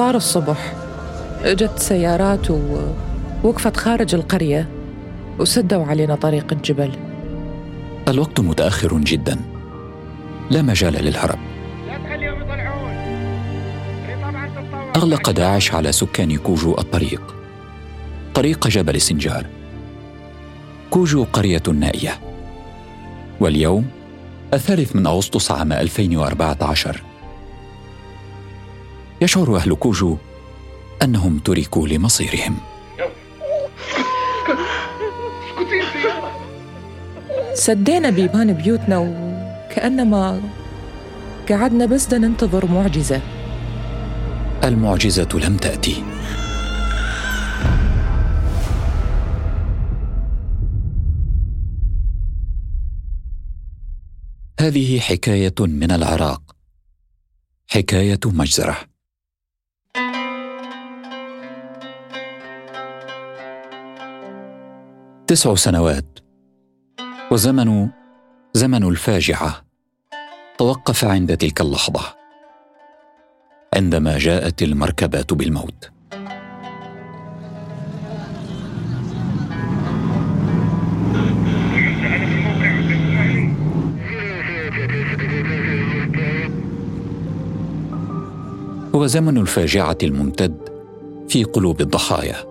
صار الصبح. إجت سيارات ووقفت خارج القرية وسدوا علينا طريق الجبل. الوقت متأخر جدا. لا مجال للهرب. أغلق داعش على سكان كوجو الطريق. طريق جبل سنجار. كوجو قرية نائية. واليوم الثالث من أغسطس عام 2014 يشعر أهل كوجو أنهم تركوا لمصيرهم. سدينا بيبان بيوتنا وكأنما قعدنا بس ننتظر معجزة. المعجزة لم تأتي. هذه حكاية من العراق. حكاية مجزرة. تسع سنوات. وزمن زمن الفاجعة. توقف عند تلك اللحظة. عندما جاءت المركبات بالموت. هو زمن الفاجعة الممتد في قلوب الضحايا.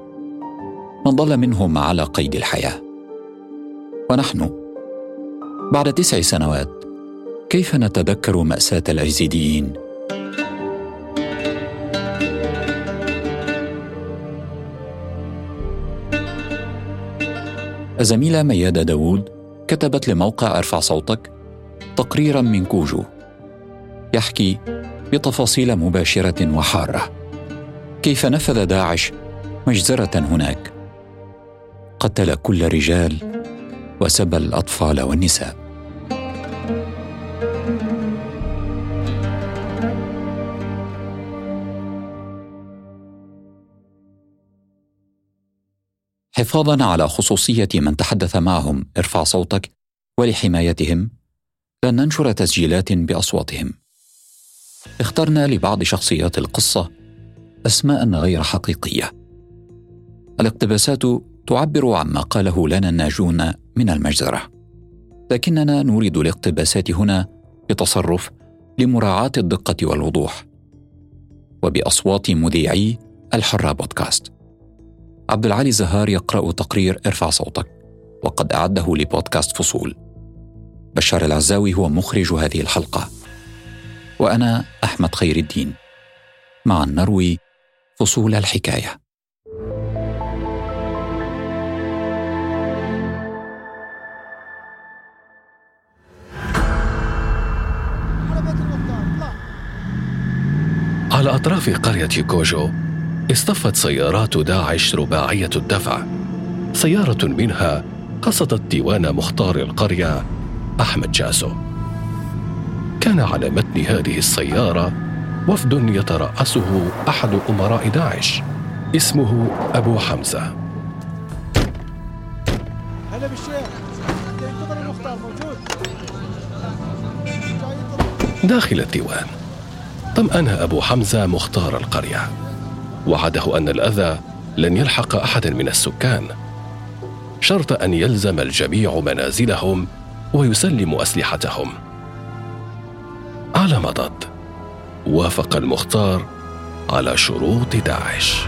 من ضل منهم على قيد الحياة. ونحن بعد تسع سنوات كيف نتذكر مأساة الأيزيديين الزميلة ميادة داوود كتبت لموقع أرفع صوتك تقريرا من كوجو. يحكي بتفاصيل مباشرة وحارة. كيف نفذ داعش مجزرة هناك؟ قتل كل رجال وسبى الأطفال والنساء. حفاظا على خصوصية من تحدث معهم ارفع صوتك ولحمايتهم. لن ننشر تسجيلات بأصواتهم. اخترنا لبعض شخصيات القصة اسماء غير حقيقية. الاقتباسات تعبر عما قاله لنا الناجون من المجزرة. لكننا نريد الاقتباسات هنا بتصرف لمراعاة الدقة والوضوح. وبأصوات مذيعي الحره بودكاست. عبد العالي زهار يقرأ تقرير ارفع صوتك وقد أعده لبودكاست فصول. بشار العزاوي هو مخرج هذه الحلقة. وأنا أحمد خير الدين. معا نروي فصول الحكاية. على أطراف قرية كوجو اصطفت سيارات داعش رباعية الدفع. سيارة منها قصدت ديوان مختار القرية أحمد جاسو. كان على متن هذه السيارة وفد يترأسه أحد أمراء داعش اسمه أبو حمزة. هلا بالشيخ. ينتظر المختار موجود. داخل الديوان. طمأن أبو حمزة مختار القرية؟ وعده أن الأذى لن يلحق أحدا من السكان. شرط أن يلزم الجميع منازلهم ويسلموا أسلحتهم. على مضض وافق المختار على شروط داعش.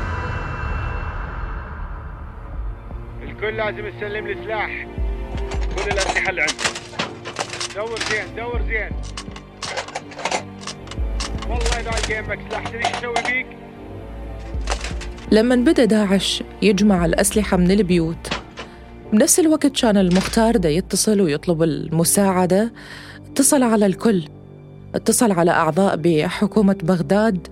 الكل لازم يسلم لي سلاح كل الأسلحة اللي عنده دور زين دور زين. والله سلاح. تدري بيك؟ لما بدأ داعش يجمع الأسلحة من البيوت. بنفس الوقت كان المختار دا يتصل ويطلب المساعدة. اتصل على الكل. اتصل على أعضاء بحكومة بغداد.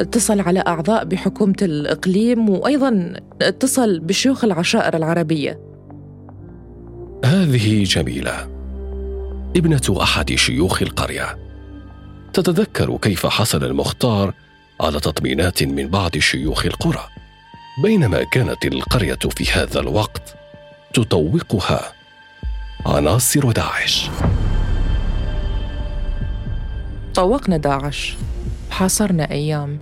اتصل على أعضاء بحكومة الإقليم. وأيضا اتصل بشيوخ العشائر العربية. هذه جميلة. ابنة أحد شيوخ القرية. تتذكر كيف حصل المختار على تطمينات من بعض شيوخ القرى بينما كانت القرية في هذا الوقت تطوقها عناصر داعش. وطوقنا داعش. حاصرنا أيام.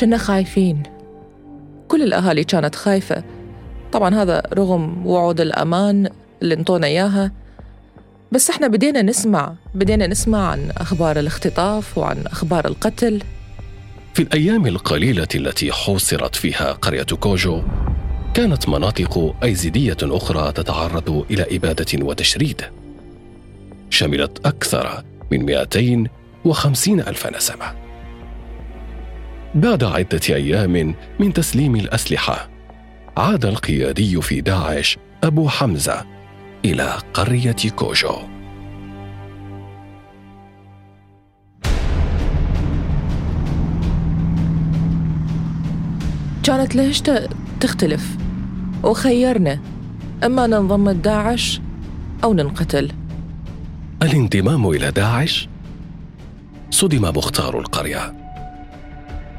كنا خايفين. كل الأهالي كانت خايفة. طبعا هذا رغم وعود الأمان اللي انطونا إياها. بس إحنا بدينا نسمع بدينا نسمع عن أخبار الاختطاف وعن أخبار القتل. في الأيام القليلة التي حوصرت فيها قرية كوجو كانت مناطق أيزيدية أخرى تتعرض إلى إبادة وتشريد. شملت أكثر من 250 ألف نسمة. بعد عدة أيام من تسليم الأسلحة عاد القيادي في داعش أبو حمزة إلى قرية كوجو. كانت لهجته تختلف. وخيرنا إما ننضم لداعش أو ننقتل. الانضمام إلى داعش؟ صدم مختار القرية.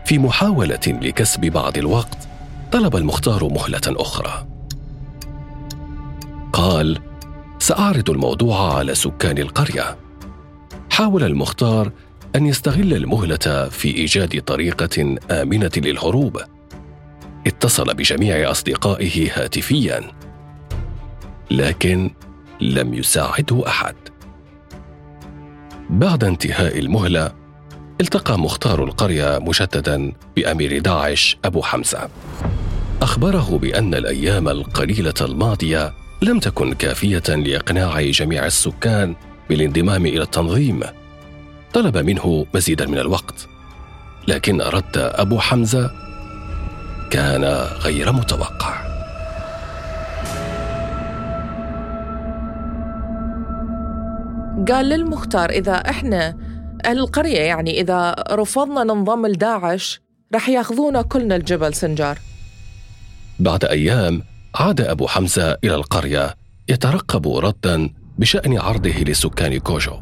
في محاولة لكسب بعض الوقت طلب المختار مهلة أخرى. قال سأعرض الموضوع على سكان القرية. حاول المختار أن يستغل المهلة في إيجاد طريقة آمنة للهروب. اتصل بجميع أصدقائه هاتفيا لكن لم يساعده أحد. بعد انتهاء المهلة التقى مختار القرية مجددا بأمير داعش أبو حمزة. أخبره بأن الأيام القليلة الماضية لم تكن كافية لإقناع جميع السكان بالانضمام إلى التنظيم. طلب منه مزيدا من الوقت لكن رد أبو حمزة كان غير متوقع. قال للمختار إذا إحنا أهل القرية يعني إذا رفضنا ننضم لداعش رح ياخذونا كلنا الجبل سنجار. بعد أيام عاد أبو حمزة إلى القرية يترقب ردا بشأن عرضه لسكان كوجو.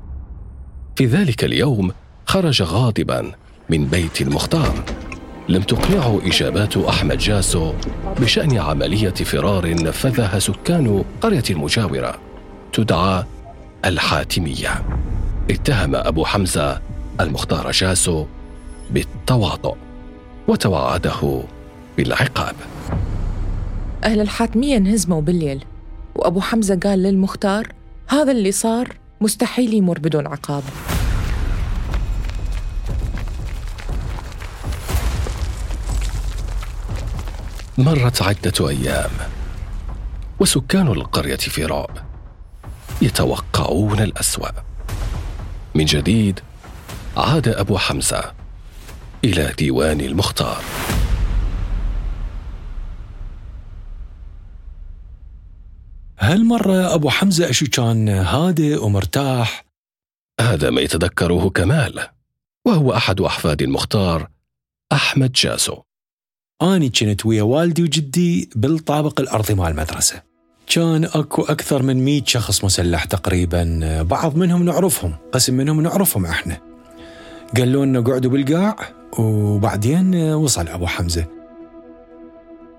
في ذلك اليوم خرج غاضبا من بيت المختار. لم تقنعه إجابات أحمد جاسو بشأن عملية فرار نفذها سكان قرية المجاورة. تدعى الحاتمية. اتهم أبو حمزة المختار جاسو بالتواطؤ وتوعده بالعقاب. أهل الحاتمية انهزموا بالليل وأبو حمزة قال للمختار هذا اللي صار مستحيل يمر بدون عقاب. مرت عدة أيام وسكان القرية في رعب يتوقعون الأسوأ. من جديد عاد أبو حمزة إلى ديوان المختار. هالمرة أبو حمزة أشو كان هادئ ومرتاح؟ هذا ما يتذكره كمال وهو أحد أحفاد المختار أحمد جاسو أني كنت ويا والدي وجدي بالطابق الأرضي مال المدرسة. كان أكو أكثر من مئة شخص مسلح تقريبا بعض منهم نعرفهم قسم منهم نعرفهم إحنا. قالوا لنا قعدوا بالقاع وبعدين وصل أبو حمزة.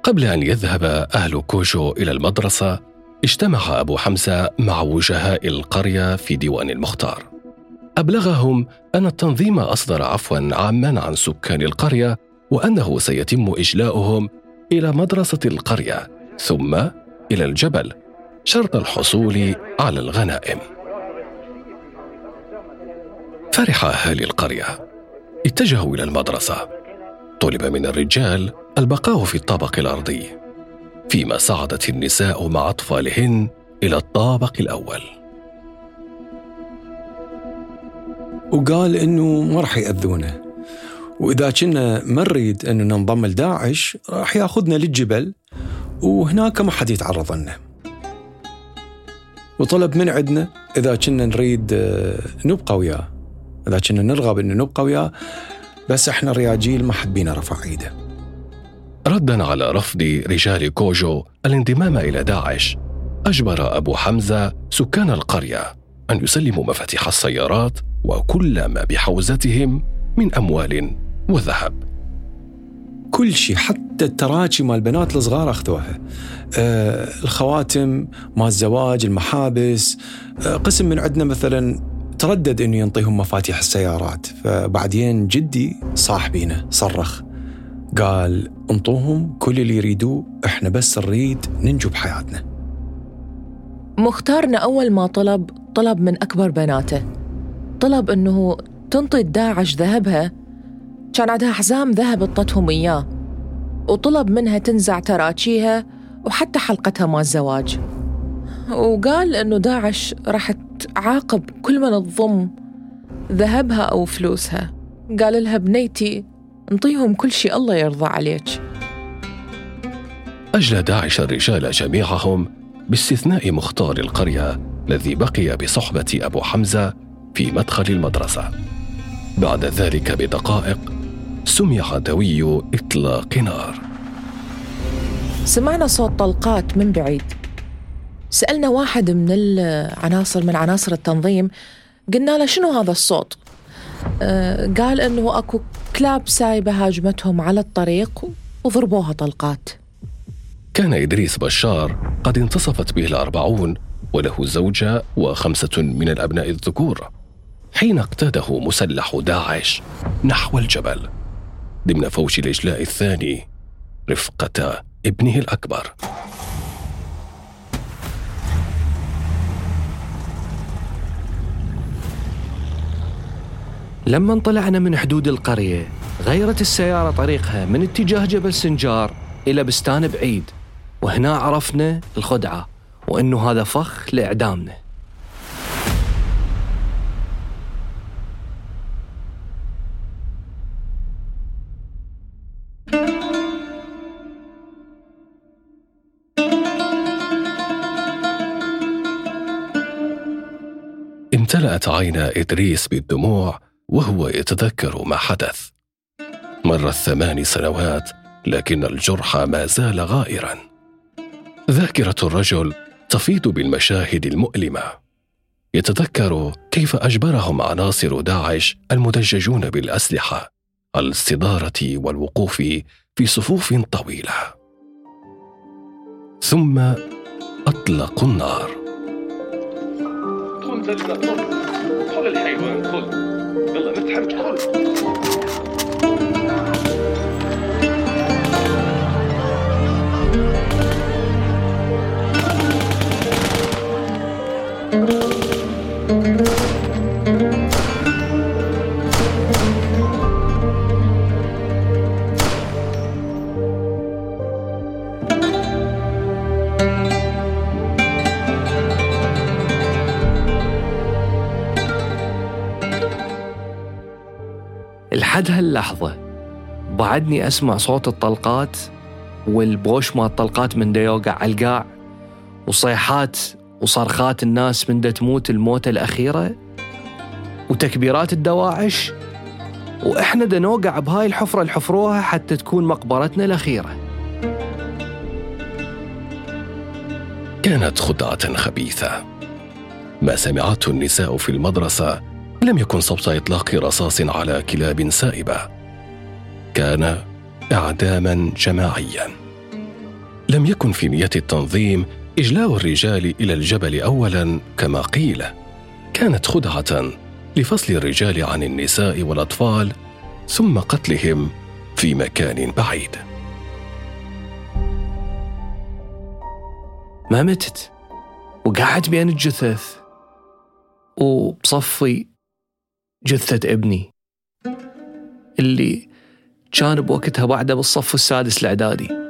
قبل أن يذهب أهل كوشو إلى المدرسة اجتمع أبو حمزة مع وجهاء القرية في ديوان المختار. أبلغهم أن التنظيم أصدر عفوا عاما عن سكان القرية وأنه سيتم إجلاؤهم إلى مدرسة القرية ثم إلى الجبل شرط الحصول على الغنائم. فرح أهالي القرية. اتجهوا إلى المدرسة. طلب من الرجال البقاء في الطابق الأرضي. فيما صعدت النساء مع أطفالهن إلى الطابق الأول. وقال إنه ما راح يأذونه. وإذا كنا ما نريد أنه ننضم لداعش راح يأخذنا للجبل وهناك ما حد يتعرض لنا وطلب من عندنا إذا كنا نريد آه، نبقى وياه. إذا كنا نرغب أنه نبقى وياه بس إحنا رياجيل ما حد بينا رفع إيده. ردا على رفض رجال كوجو الانضمام إلى داعش أجبر أبو حمزة سكان القرية أن يسلموا مفاتيح السيارات وكل ما بحوزتهم من أموال وذهب. كل شيء حتى التراجي مال البنات الصغار أخذوها. آه الخواتم مال الزواج المحابس. آه قسم من عندنا مثلا تردد إنه ينطيهم مفاتيح السيارات فبعدين جدي صاحبينا صرخ. قال انطوهم كل اللي يريدوه إحنا بس نريد ننجو بحياتنا. مختارنا أول ما طلب طلب من أكبر بناته. طلب أنه تنطي داعش ذهبها. كان عندها حزام ذهب اطتهم إياه. وطلب منها تنزع تراجيها وحتى حلقتها مال الزواج. وقال أنه داعش راح تعاقب كل من تضم ذهبها أو فلوسها. قال لها بنيتي انطيهم كل شيء الله يرضى عليك. أجلى داعش الرجال جميعهم باستثناء مختار القرية الذي بقي بصحبة أبو حمزة في مدخل المدرسة. بعد ذلك بدقائق سمع دوي إطلاق نار. سمعنا صوت طلقات من بعيد. سألنا واحد من العناصر من عناصر التنظيم قلنا له شنو هذا الصوت؟ قال إنه أكو كلاب سايبة هاجمتهم على الطريق وضربوها طلقات. كان إدريس بشار قد انتصفت به الأربعون وله زوجة وخمسة من الأبناء الذكور حين اقتاده مسلح داعش نحو الجبل ضمن فوج الإجلاء الثاني رفقة ابنه الأكبر. لما طلعنا من حدود القرية غيرت السيارة طريقها من اتجاه جبل سنجار إلى بستان بعيد وهنا عرفنا الخدعة وأنه هذا فخ لإعدامنا. امتلأت عينا إدريس بالدموع وهو يتذكر ما حدث. مرت ثمان سنوات لكن الجرح ما زال غائرا. ذاكرة الرجل تفيض بالمشاهد المؤلمة. يتذكر كيف أجبرهم عناصر داعش المدججون بالأسلحة على الاستداره والوقوف في صفوف طويلة. ثم اطلقوا النار. خذ الحيوان خذ يلا متحمس خذ بعدني أسمع صوت الطلقات والبوش مال الطلقات من دا يوقع على القاع وصيحات وصرخات الناس من تموت الموتة الأخيرة وتكبيرات الدواعش. وإحنا دا نوقع بهاي الحفرة اللي حفروها حتى تكون مقبرتنا الأخيرة. كانت خدعه خبيثة. ما سمعته النساء في المدرسة لم يكن صوت إطلاق رصاص على كلاب سائبة. كان إعداما جماعيا. لم يكن في نية التنظيم إجلاء الرجال إلى الجبل اولا كما قيل. كانت خدعة لفصل الرجال عن النساء والأطفال ثم قتلهم في مكان بعيد. ما متت؟ وقعدت بين الجثث. وبصفي جثة ابني. اللي كان بوقتها بعده بالصف السادس الإعدادي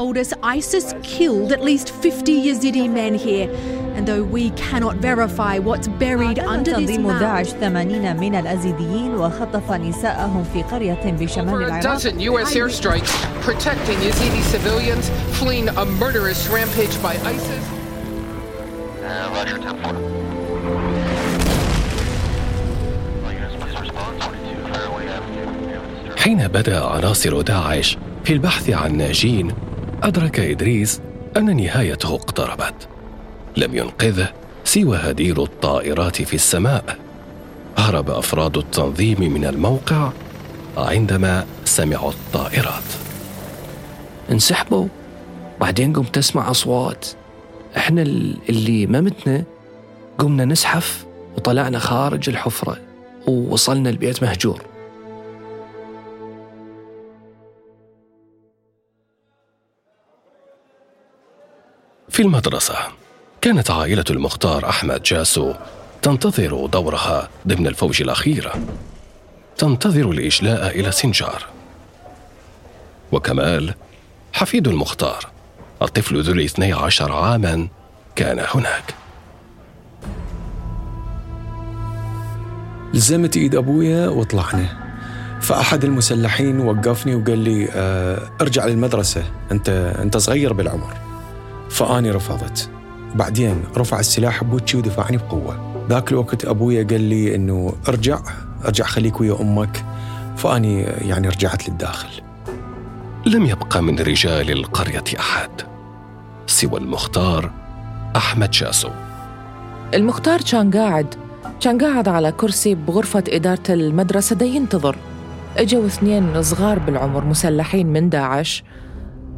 told us ISIS killed at least 50 Yazidi men here. And though we cannot verify what's buried under this تنظيم mound, داعش 80 من الأزيديين وخطف نساءهم في قرية بشمال Over a العراق dozen U.S. airstrikes protecting Yazidi civilians fleeing a murderous rampage by ISIS. حين بدا عناصر داعش في البحث عن ناجين أدرك إدريس أن نهايته اقتربت. لم ينقذه سوى هدير الطائرات في السماء. هرب أفراد التنظيم من الموقع عندما سمعوا الطائرات. انسحبوا. بعدين قمت أسمع أصوات. إحنا اللي ما متنا قمنا نزحف وطلعنا خارج الحفرة ووصلنا البيت مهجور. في المدرسة. كانت عائلة المختار أحمد جاسو تنتظر دورها ضمن الفوج الأخيرة تنتظر الإجلاء إلى سنجار. وكمال حفيد المختار الطفل ذو الاثني عشر عاما كان هناك. لزمت إيد أبويا وطلعنا فأحد المسلحين وقفني وقال لي آه ارجع للمدرسة. أنت أنت صغير بالعمر. فآني رفضت. بعدين رفع السلاح بوجهي ودفعني بقوة. ذاك الوقت ابويا قال لي إنه ارجع ارجع خليك ويا أمك. فآني يعني رجعت للداخل. لم يبقى من رجال القرية أحد سوى المختار أحمد شاسو. المختار كان قاعد كان قاعد على كرسي بغرفة إدارة المدرسة. دا ينتظر. إجوا اثنين صغار بالعمر مسلحين من داعش.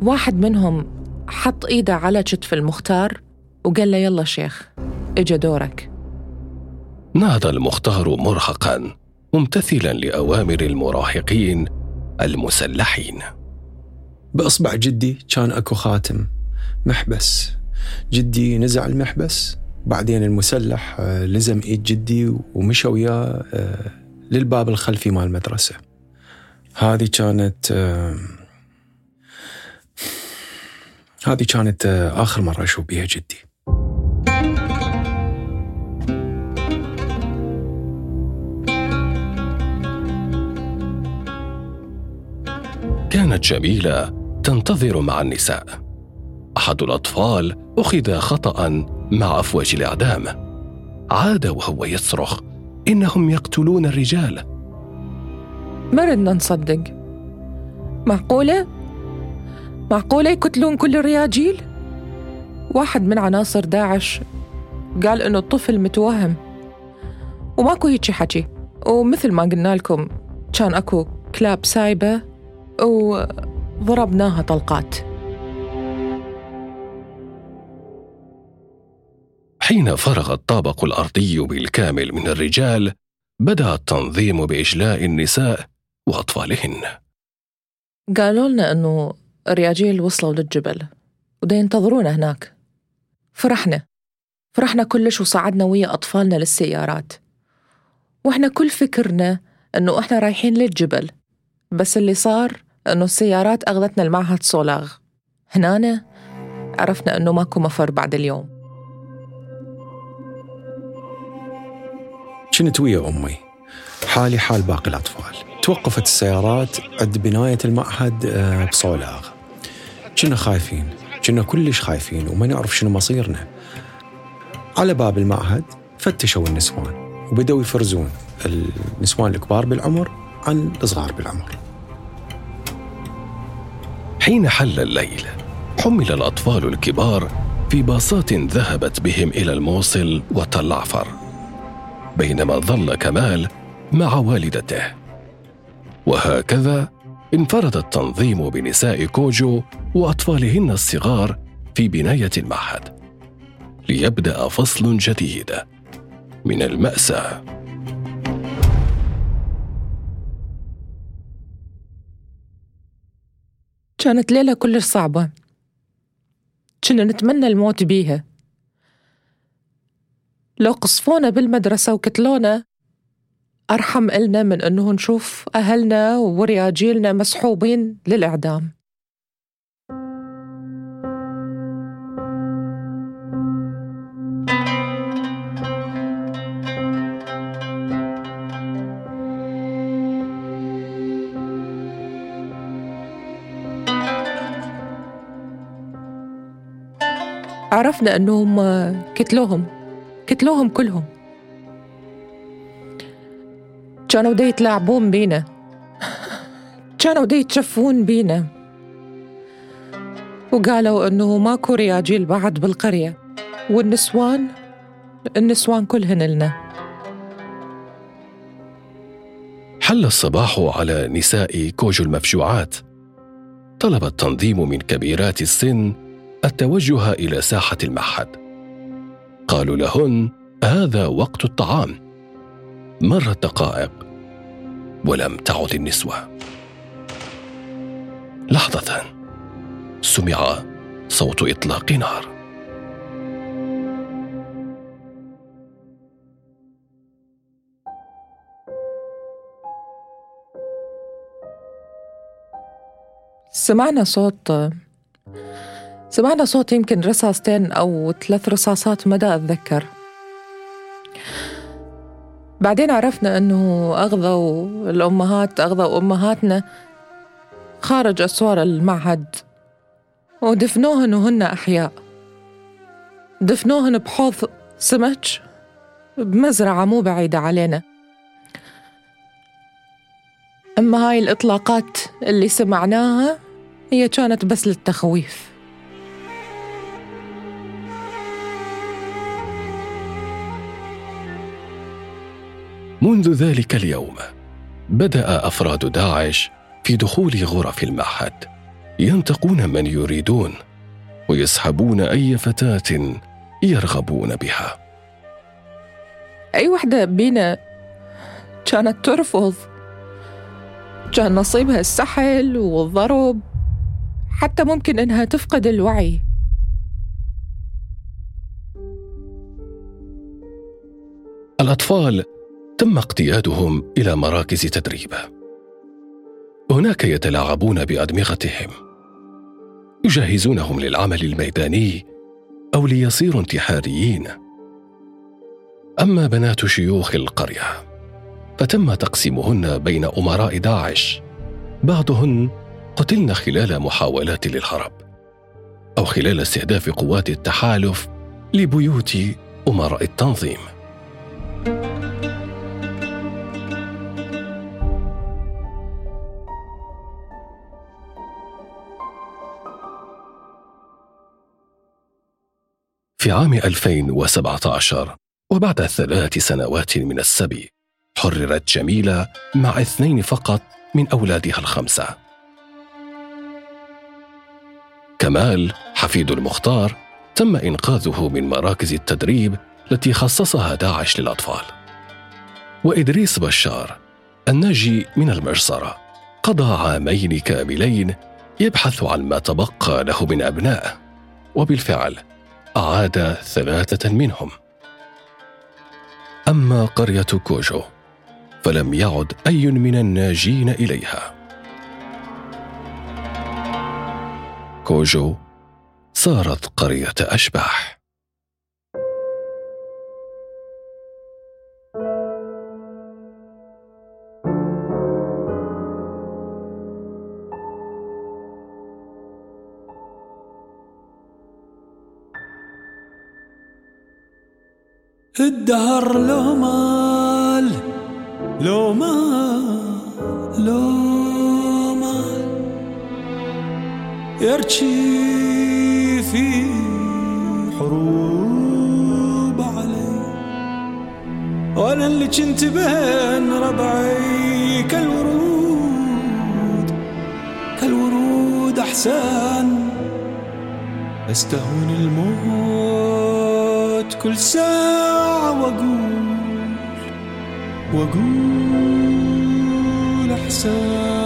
واحد منهم حط إيده على كتف المختار وقال له يلا شيخ إجا دورك. نهض المختار مرهقا ممتثلا لأوامر المراهقين المسلحين. بإصبع جدي كان أكو خاتم محبس. جدي نزع المحبس بعدين المسلح آه، لزم إيد جدي ومشى وياه آه، للباب الخلفي مال المدرسة. هذه كانت آه، هذه كانت آخر مرة أشوف بيها جدي. كانت جميلة تنتظر مع النساء. أحد الأطفال أخذ خطأ مع أفواج الإعدام. عاد وهو يصرخ إنهم يقتلون الرجال. ما ردنا نصدق. معقولة؟ معقولة يقتلون كل الرياجيل؟ واحد من عناصر داعش قال إنه الطفل متوهم. وماكو هيجي حكي. ومثل ما قلنا لكم كان أكو كلاب سايبة وضربناها طلقات. حين فرغ الطابق الأرضي بالكامل من الرجال بدأ التنظيم بإجلاء النساء وأطفالهن. قالوا لنا إنه الرياجيل وصلوا للجبل ودا ينتظرونا هناك. فرحنا فرحنا كلش وصعدنا ويا أطفالنا للسيارات. وإحنا كل فكرنا إنه إحنا رايحين للجبل بس اللي صار إنه السيارات أخذتنا المعهد صولاغ هنا عرفنا إنه ماكو مفر بعد اليوم. كنت ويا أمي؟ حالي حال باقي الأطفال. توقفت السيارات عند بناية المعهد آه، بصولاغ كنا خايفين؟ كنا كلش خايفين وما نعرف شنو مصيرنا. على باب المعهد فتشوا النسوان وبدأوا يفرزون النسوان الكبار بالعمر عن الصغار بالعمر. حين حل الليل حمل الأطفال الكبار في باصات ذهبت بهم إلى الموصل وتل عفر بينما ظل كمال مع والدته. وهكذا انفرد التنظيم بنساء كوجو وأطفالهن الصغار في بناية المعهد. ليبدأ فصل جديد. من المأساة. كانت ليلة كلش صعبة. كنا نتمنى الموت بيها. لو قصفونا بالمدرسة وكتلونا أرحم إلنا من أنه نشوف أهلنا ورياجيلنا مسحوبين للإعدام. عرفنا أنهم كتلوهم قتلوهم كلهم. كانوا دي يتلاعبون بينا. كانوا دي يتشفون بينا. وقالوا إنه ماكو رياجيل بعد بالقرية. والنسوان النسوان كلهن لنا. حل الصباح على نساء كوجو المفجوعات. طلب التنظيم من كبيرات السن التوجه إلى ساحة المعهد. قالوا لهن هذا وقت الطعام. مرت دقائق ولم تعد النسوة. لحظة سمع صوت إطلاق نار. سمعنا صوت سمعنا صوت يمكن رصاصتين أو ثلاث رصاصات مدى أتذكر بعدين عرفنا أنه أغضوا الأمهات أغضوا أمهاتنا. خارج أسوار المعهد. ودفنوهن وهن أحياء. دفنوهن بحوض سمك بمزرعة مو بعيدة علينا. أما هاي الإطلاقات اللي سمعناها هي كانت بس للتخويف. منذ ذلك اليوم بدأ أفراد داعش في دخول غرف المعهد ينتقون من يريدون ويسحبون أي فتاة يرغبون بها. أي وحدة بينا كانت ترفض؟ كان نصيبها السحل والضرب حتى ممكن إنها تفقد الوعي. الأطفال تم اقتيادهم إلى مراكز تدريب. هناك يتلاعبون بأدمغتهم. يجهزونهم للعمل الميداني أو ليصيروا انتحاريين. أما بنات شيوخ القرية فتم تقسيمهن بين أمراء داعش. بعضهن قتلن خلال محاولات للهرب أو خلال استهداف قوات التحالف لبيوت أمراء التنظيم. في عام 2017 وبعد ثلاث سنوات من السبي حررت جميلة مع اثنين فقط من أولادها الخمسة. كمال حفيد المختار تم إنقاذه من مراكز التدريب التي خصصها داعش للأطفال. وإدريس بشار الناجي من المجزرة قضى عامين كاملين يبحث عن ما تبقى له من أبنائه وبالفعل أعاد ثلاثة منهم. أما قرية كوجو فلم يعد أي من الناجين إليها. كوجو صارت قرية أشباح. الدهر لو مال لو مال لو مال. يرشي في حروب علي وأنا اللي كنت بين ربعي كالورود كالورود أحسن. أستهون الموت كل ساعة وأقول وأقول أحسن.